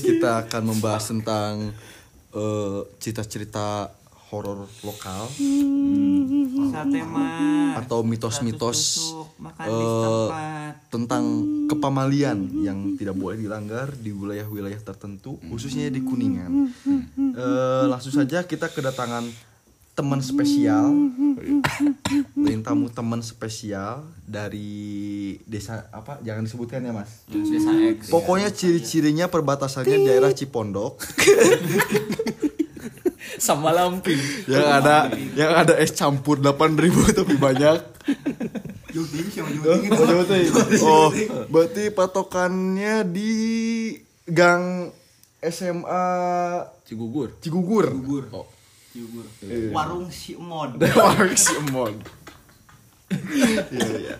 kita akan membahas tentang eh, cerita-cerita horor lokal Sate mah. atau mitos-mitos tempat. tentang kepamalian yang tidak boleh dilanggar di wilayah-wilayah tertentu, khususnya di Kuningan. Eh, langsung saja kita kedatangan teman spesial, lain tamu teman spesial dari desa apa? Jangan disebutkan ya mas. Desa X. Pokoknya ciri-cirinya perbatasannya daerah Cipondok sama Lamping. yang ada yang ada es campur 8000 tapi banyak. Oh, Oh, berarti patokannya di gang SMA Cigugur. Cigugur. Oh. Yugur. Iya. Warung si Mod. Warung Simon. Iya, iya.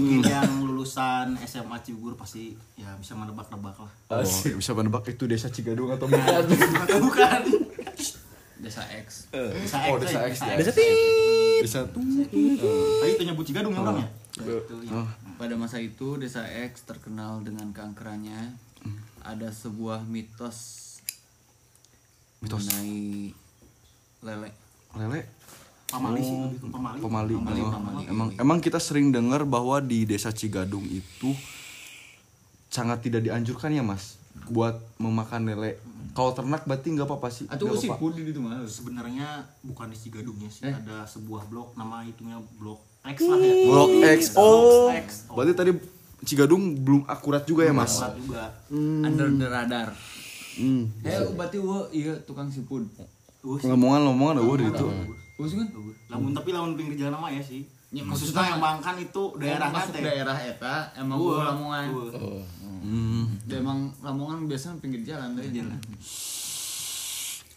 Mungkin yang lulusan SMA Cibugur pasti ya bisa menebak-nebak lah. Oh, bisa menebak itu desa Cigadung atau bukan? Atau bukan? Desa X. Desa Oh, X, desa ya. X ya. Desa Tit. Desa Tadi itu nyebut Cigadung ya orangnya? Ya. Pada masa itu Desa X terkenal dengan keangkerannya. Ada sebuah mitos, Mitos. mengenai lele. lele Pamali sih lebih ke pamali. pemali. Pamali, Oh, pamali. Emang emang kita sering dengar bahwa di desa Cigadung itu sangat tidak dianjurkan ya mas buat memakan lele. Kalau ternak berarti nggak apa-apa sih. Atau nggak si apa-apa. Pudi itu mah. Sebenarnya bukan di Cigadungnya sih, Eh? ada sebuah blok nama itunya blok X lah ya. Blok X. Oh. X. Oh. Berarti tadi Cigadung belum akurat juga ya mas. Berat juga. Under the radar. Hmm. Eh, berarti wo iya tukang siput. Uh, sih. Ngomongan-ngomongan ada itu. Oh, sih kan? Lamun tapi lamun pinggir jalan mah ya sih. Ya, Maksudnya yang bangkan itu daerah masuk teh. daerah eta emang gua Lamongan. eueuh. Hmm. Ya, emang Lamongan biasanya pinggir jalan deh. Jalan.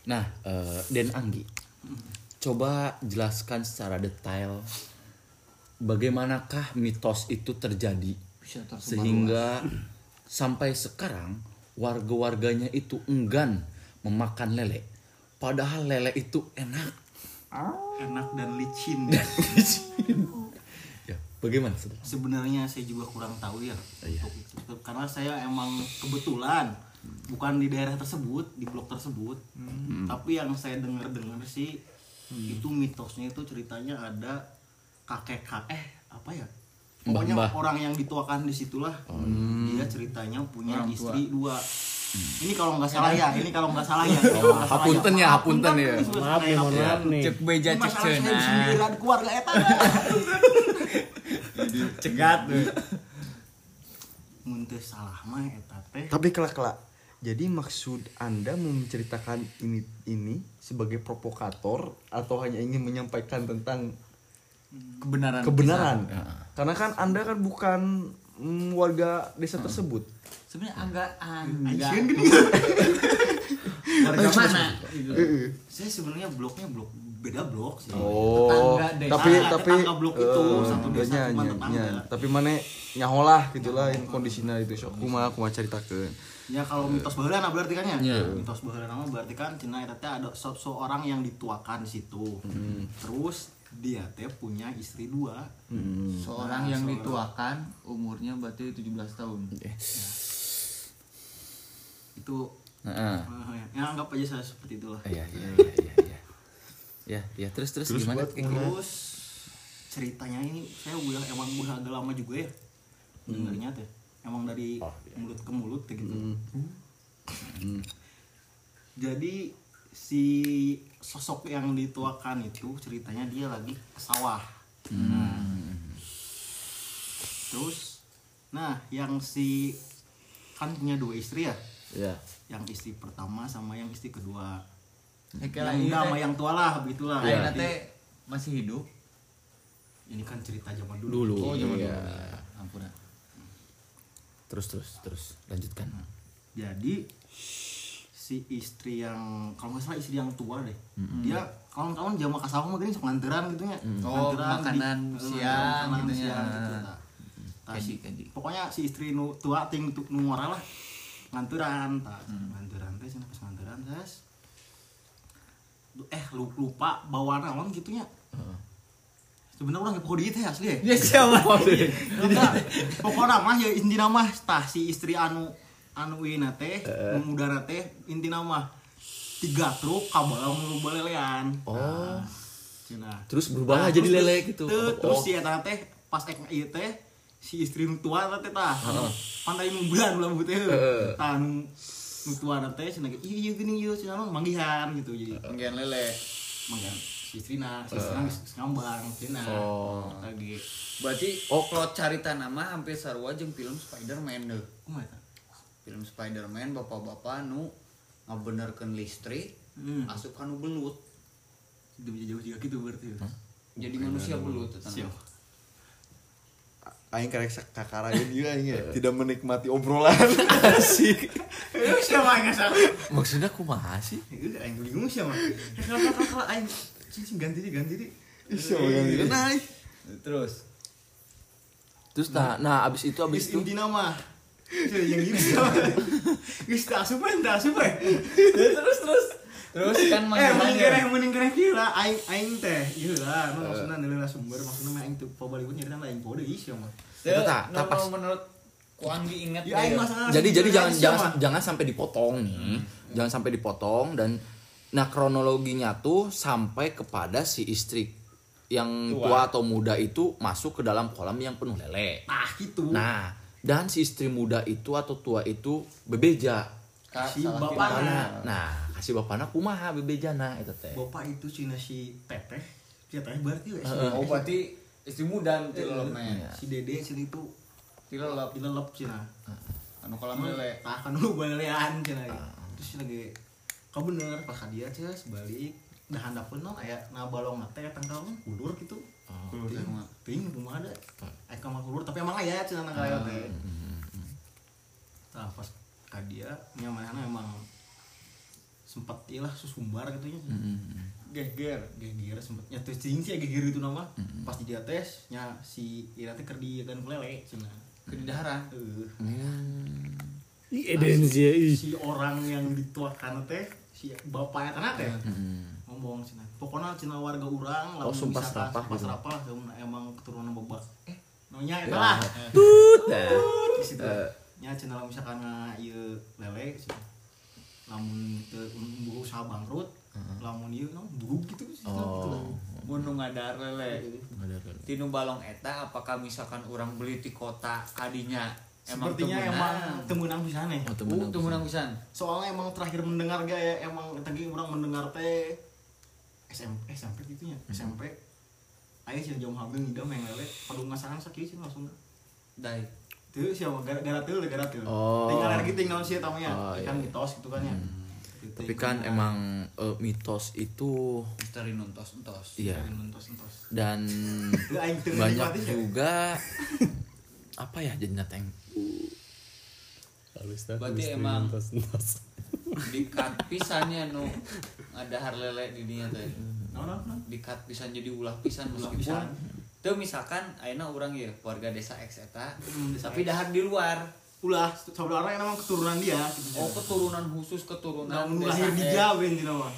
Nah, eh, Den Anggi, coba jelaskan secara detail bagaimanakah mitos itu terjadi sehingga sampai sekarang warga-warganya itu enggan memakan lele. Padahal lele itu enak. Enak dan licin. Ya, bagaimana saudara? Sebenarnya saya juga kurang tahu ya. Iya. Karena saya emang kebetulan bukan di daerah tersebut, di blok tersebut. Tapi yang saya dengar-dengar sih itu mitosnya itu ceritanya ada kakek kakek eh apa ya? Pokoknya Mbah-mbah. orang yang dituakan di situlah. Dia ceritanya punya Orang tua. istri dua. Ini kalau nggak salah ya, ini kalau nggak salah ya. salah Hapunten ya, hapunten ya. disebut Maaf nih, mohon maaf nih. Cek beja cek cenah. sendirian keluarga eta. Cegat tuh. Mun teu salah mah eta teh. Tapi kelak-kelak. Jadi maksud Anda menceritakan ini ini sebagai provokator atau hanya ingin menyampaikan tentang Kebenaran. kebenaran? Ya. Karena kan Anda kan bukan mm, warga desa tersebut. Sebenarnya enggak Anjing enggak. gini. Warga mana? Gitu. Saya sebenarnya bloknya blok beda blok sih. Oh, Tetangga desa. tapi tapi tetangga blok itu, eh, satu desa nya, cuma nya, tetangga. nya. Tapi mana nyaholah gitulah in kondisinya itu sok kumaha kumaha ceritakeun. Ya kalau mitos baheula nah berarti kan ya. Iya. Mitos baheula nama berarti kan eta teh ada se- seorang yang dituakan di situ. Terus dia teh punya istri dua. Seorang Nah, yang seorang- dituakan umurnya berarti 17 tahun. Itu Heeh. eh, ya anggap aja saya seperti itulah. Iya, iya, iya, iya, iya. Ya, ya terus terus, Terus gimana? buat- Terus ceritanya ini saya udah emang udah agak lama juga ya dengarnya teh. Emang dari mulut ke mulut kayak gitu. Jadi si sosok yang dituakan itu ceritanya dia lagi ke sawah. Nah. Terus nah yang si kan punya dua istri ya. Ya. Yang istri pertama sama yang istri kedua. Eh, Yang muda sama yang tua lah begitulah. Jadi- teh masih hidup. ini kan cerita zaman dulu. Dulu. Oh, zaman iya. dulu. Ampun. Terus terus terus lanjutkan. Jadi si istri yang kalau nggak salah istri yang tua deh, dia kawan-kawan jam makan sahur mah gini sok nganteran gitu ya. Oh, Nganteran makanan di- siang makanan gitu ya. siang gitu, Kaji, si- kaji. Pokoknya si istri nu tua ting tu nu ngora lah nganteran, tah. Hmm. nganteran teh cenah pas nganteran tes. Eh lu- lupa bawa naon gitu nya. Sebenarnya orang pokok diit ya asli ya. Ya siapa? Pokoknya mah ya inti nama tah si istri anu anu ieu teh mudana teh intina mah tiga truk kabalang nu balelean Oh. Cina. Terus berubah jadi lele gitu. Teu, Oh. terus si eta teh pas ek ieu teh si istri nu tua teh tah. Pandai nu bulan ulah teh. Tah nu nu tua teh cenah ge, iya iya gini ieu cenah mah manggihan gitu jadi. Penggian lele. Manggihan si istrina, si istrina geus ngambang cenah. Oh. Lagi. Berarti oh plot carita nama hampir sarua jeung film Spider-Man deh. Eta? Film Spider-Man bapak-bapak nu ngabenerkeun listrik Hmm. asup ka nu belut. Itu bisa jauh juga gitu berarti. Jadi manusia belut Siap. Aing karek dia aing ya. Tidak menikmati obrolan. Asik. Eh, siapa yang ngasal? Maksudnya kumaha sih? Itu aing bingung siapa. Kalau kalau kalau aing cincin ganti di ganti di. Siapa yang gitu? Nah, Terus Terus nah, nah abis itu abis itu inti nama. Yang ini siapa? Geus tak asup tak asup we. Terus terus. terus kan Eh, mending kereh mending kereh kira aing aing teh. Ieu lah, nu maksudna nilai sumber maksudna mah aing teu pabalikun nyarita aing pode ieu siapa. Eta tah, tah pas. menurut ku Anggi inget Ya aing masalah. Jadi jadi jangan jangan jangan sampai dipotong nih. Jangan sampai dipotong dan nah kronologinya tuh sampai kepada si istri yang tua, atau muda itu masuk ke dalam kolam yang penuh lele. Nah, gitu. Nah, dan si istri muda itu atau tua itu bebeja. Ka, Si salah bapakna. pilih. Nah, nah kasih bapakna kumaha bebejana eta teh. Bapak itu cina si Teteh. Si Teteh berarti we. Oh berarti istri muda nanti lo men. Si Dede sini itu Tilelep dilelep cina. anu kolam lele. Tah kan lu balean cina. Terus lagi kau bener pas dia cina sebalik dah handapeun non aya na balong teh tangkal kudur gitu. Mah. Ting kumaha ada. Kamar kudur tapi emang aya cina na kaya teh. Tah pas ka dia nya manehna emang sempat ilah susumbar gitu nya. geger geger sempet nyatu cing sih geger itu nama. Pas di dia tes nya si ira teh keur di kan lele cina. Eh, Eden sih ya, si orang yang dituakan teh si bapaknya tanah teh ngomong cina. Pokoknya cina warga orang Oh, sumpah serapah sumpah gitu. serapah lamun emang keturunan babak eh namanya eta lah Tut dah. di situ nya cina lamun misalkan nga ieu lele lamun teu umbu usaha bangkrut lamun ieu no buruk gitu sih gitu Oh. Gunung ngadar lele. Tinu balong eta apakah misalkan orang beli di kota kadinya emang Sepertinya temenan? emang temenang pisan ya. Oh, Uh, temen temenang pisan. Soalnya emang terakhir mendengar gak ya emang tadi orang mendengar teh SMP SMP gitu ya SMP. Ayo sih jam hamil ngidam yang lele padu ngasangan sakit sih langsung. Dai. Tuh siapa gara gara tuh gara tuh. Oh. Tinggal lagi tinggal sih tamanya. Oh, kan iya. mitos gitu kan ya. Gitu, Tapi kan tinggal. emang eh, mitos itu Misteri nuntos-nuntos. iya Dari mentos-mentos. dan banyak sih. juga apa ya jadinya dah, Berarti emang-. Dikat pisannya nu ada harlele di dinya teh. No no no. Dikat pisan jadi ulah pisan Ulah meskipun pisan. Tuh misalkan ayeuna urang ya warga desa X eta Hmm, desa tapi X. dahar di luar. Ulah saudara yang emang keturunan dia gitu. Oh keturunan khusus keturunan desa lahir di. Jawa ini nama.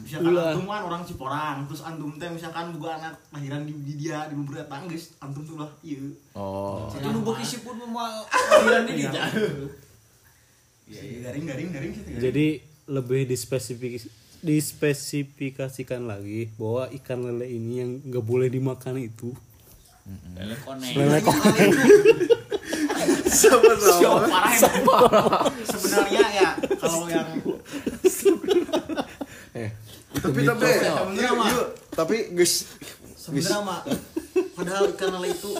Misalkan Ulah. antum kan orang Ciporang, terus antum teh misalkan buka anak lahiran di, di dia di beberapa tangis, antum tuh lah iya. oh Itu nu beuki sipun mah lahiran di Iya. dia. Iya, iya, garing garing garing gitu. garing. Jadi lebih dispesifik dispesifikasikan lagi bahwa ikan lele ini yang nggak boleh dimakan itu Lele koneng. lele emang. Sebenarnya ya kalau yang eh tapi tapi Sebenarnya mah yuk, tapi guys sebenarnya mah padahal ikan lele itu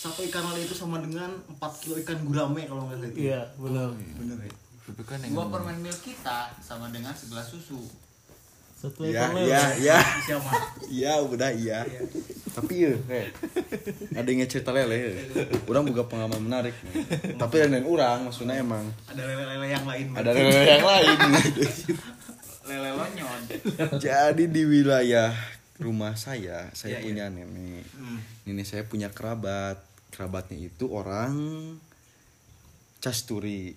satu ikan lele itu sama dengan 4 kilo ikan gurame kalau nggak salah iya benar Bener ya. Tapi kan Dua yang permen milk kita sama dengan sebelah susu. satu ya lele ya ya Siapa? iya udah iya tapi ya ada yang cerita lele ya. orang buka pengalaman menarik tapi yang lain orang maksudnya emang Ada lele-lele yang lain. ada lele yang lain Lele lonyon. jadi di wilayah rumah saya saya Iya, punya nenek Hmm. nenek saya punya kerabat kerabatnya itu orang casturi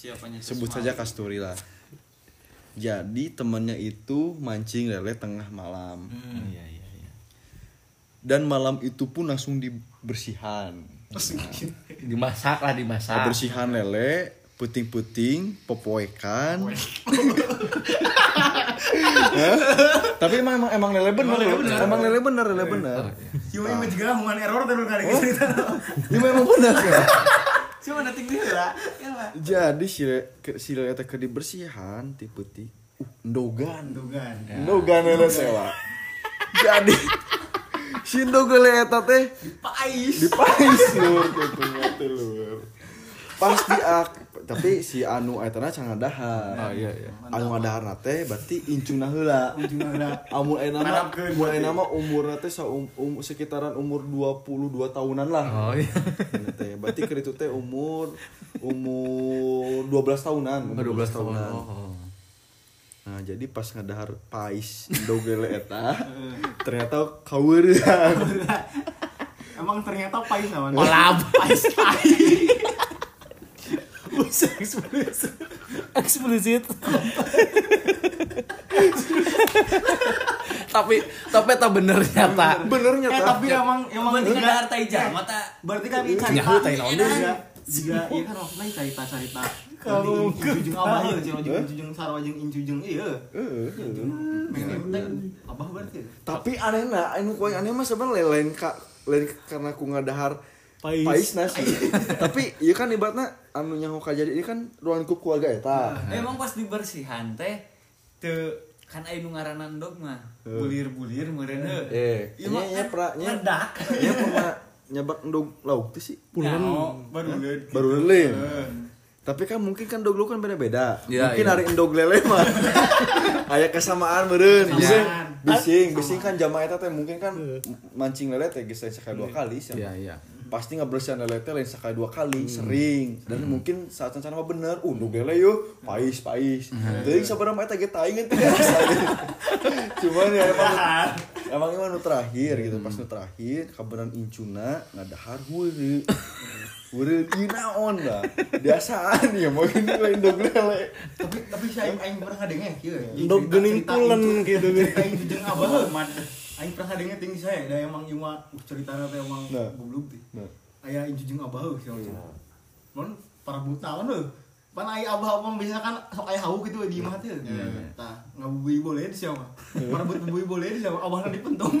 Siapanya sebut saja kasturi lah. Jadi temannya itu mancing lele tengah malam. Iya iya iya. Dan malam itu pun langsung dibersihan. Dimasak lah dimasak. Bersihan lele, puting-puting, popoekan. Hah? Tapi emang emang, emang lele bener. Emang lele bener, lele bener. Cuma yang juga hubungan error terus kali cerita. Ini memang bener ya. Cuma nanti dia lah. Ya lah. Jadi si le- ke- si lele teh ke dibersihan ti putih. Uh, ndogan. Dugan. Ndogan lele sewa. Jadi si ndogan lele eta teh Pais. dipais lur gitu mati lur. Pas diak tapi si anu eta na cangan dahar. oh iya iya anu ngadahar teh berarti incuna heula Ujungnya udah. amun ayeuna mah mun ayeuna mah umurna teh saum- um, sekitaran umur 22 tahunan lah oh iya Ini teh berarti keur itu teh umur umur 12 tahunan umur 12 tahun tahunan oh. nah jadi pas ngadahar pais dogele eta ternyata kaweurean Emang ternyata pais namanya. Olap. Pais pais. Eksplisit. Eksplisit tapi tapi tak bener nyata. Bener Eh nyata tapi emang emang Berarti kan harta ijama tak berarti kan ini Nyaho cerita tai naon juga iya kan maksudnya cerita cerita kalau jujung abah ya jujung jujung sarwa jeung incujung iya. Heeh. memang teh abah berarti? Tapi anehna anu poin aneh mah sebenarnya lain ka lain karena ku ngadahar Pais. pais nasi. Tapi iya kan ibaratnya anu nyaho jadi ini kan ruang lingkup keluarga eta Emang pas dibersihan teh teu kan aya nu ngaranan dog mah bulir-bulir meureun heuh. eh Iya. Nya mah nya pra nya. ledak. nya pernah nyabak endog lauk tuh sih. Puluhan. baru lihat baru lele tapi kan mungkin kan dog lu kan beda-beda. Iya, mungkin iya. hari endog lele mah. Aya kesamaan meureun. Bising bising bising kan jamaah eta teh mungkin kan mancing lele teh geus sekali dua kali sih iya iya pasti ngebersihan lele teh lain sekali dua kali sering. Dan mungkin saat rencana mah bener uh endog lele yuk pais pais. Jadi sabar mah eta ge taingan teh cuman ya emang emang emang nu terakhir gitu pas nu terakhir kabaran incuna ngadahar heureuy Udah ieu naon dah. Biasaan ya mau ini lain dog lele. tapi tapi saya aing pernah ngadenge kieu ya Dog Cerita- geuning pulen gitu. cerita incujung abah aing pernah ngadenge tinggi saya da emang ieu mah uh, ceritana teh emang Nah. goblok teh. Nah. aya incujung abah heuh sia Mun para buta naon heuh pan aya abah abah biasa kan sok aya hauk gitu di imah teh. Tah ngabubui boleh di sia mah para buat bubui boleh di sia mah abahna dipentung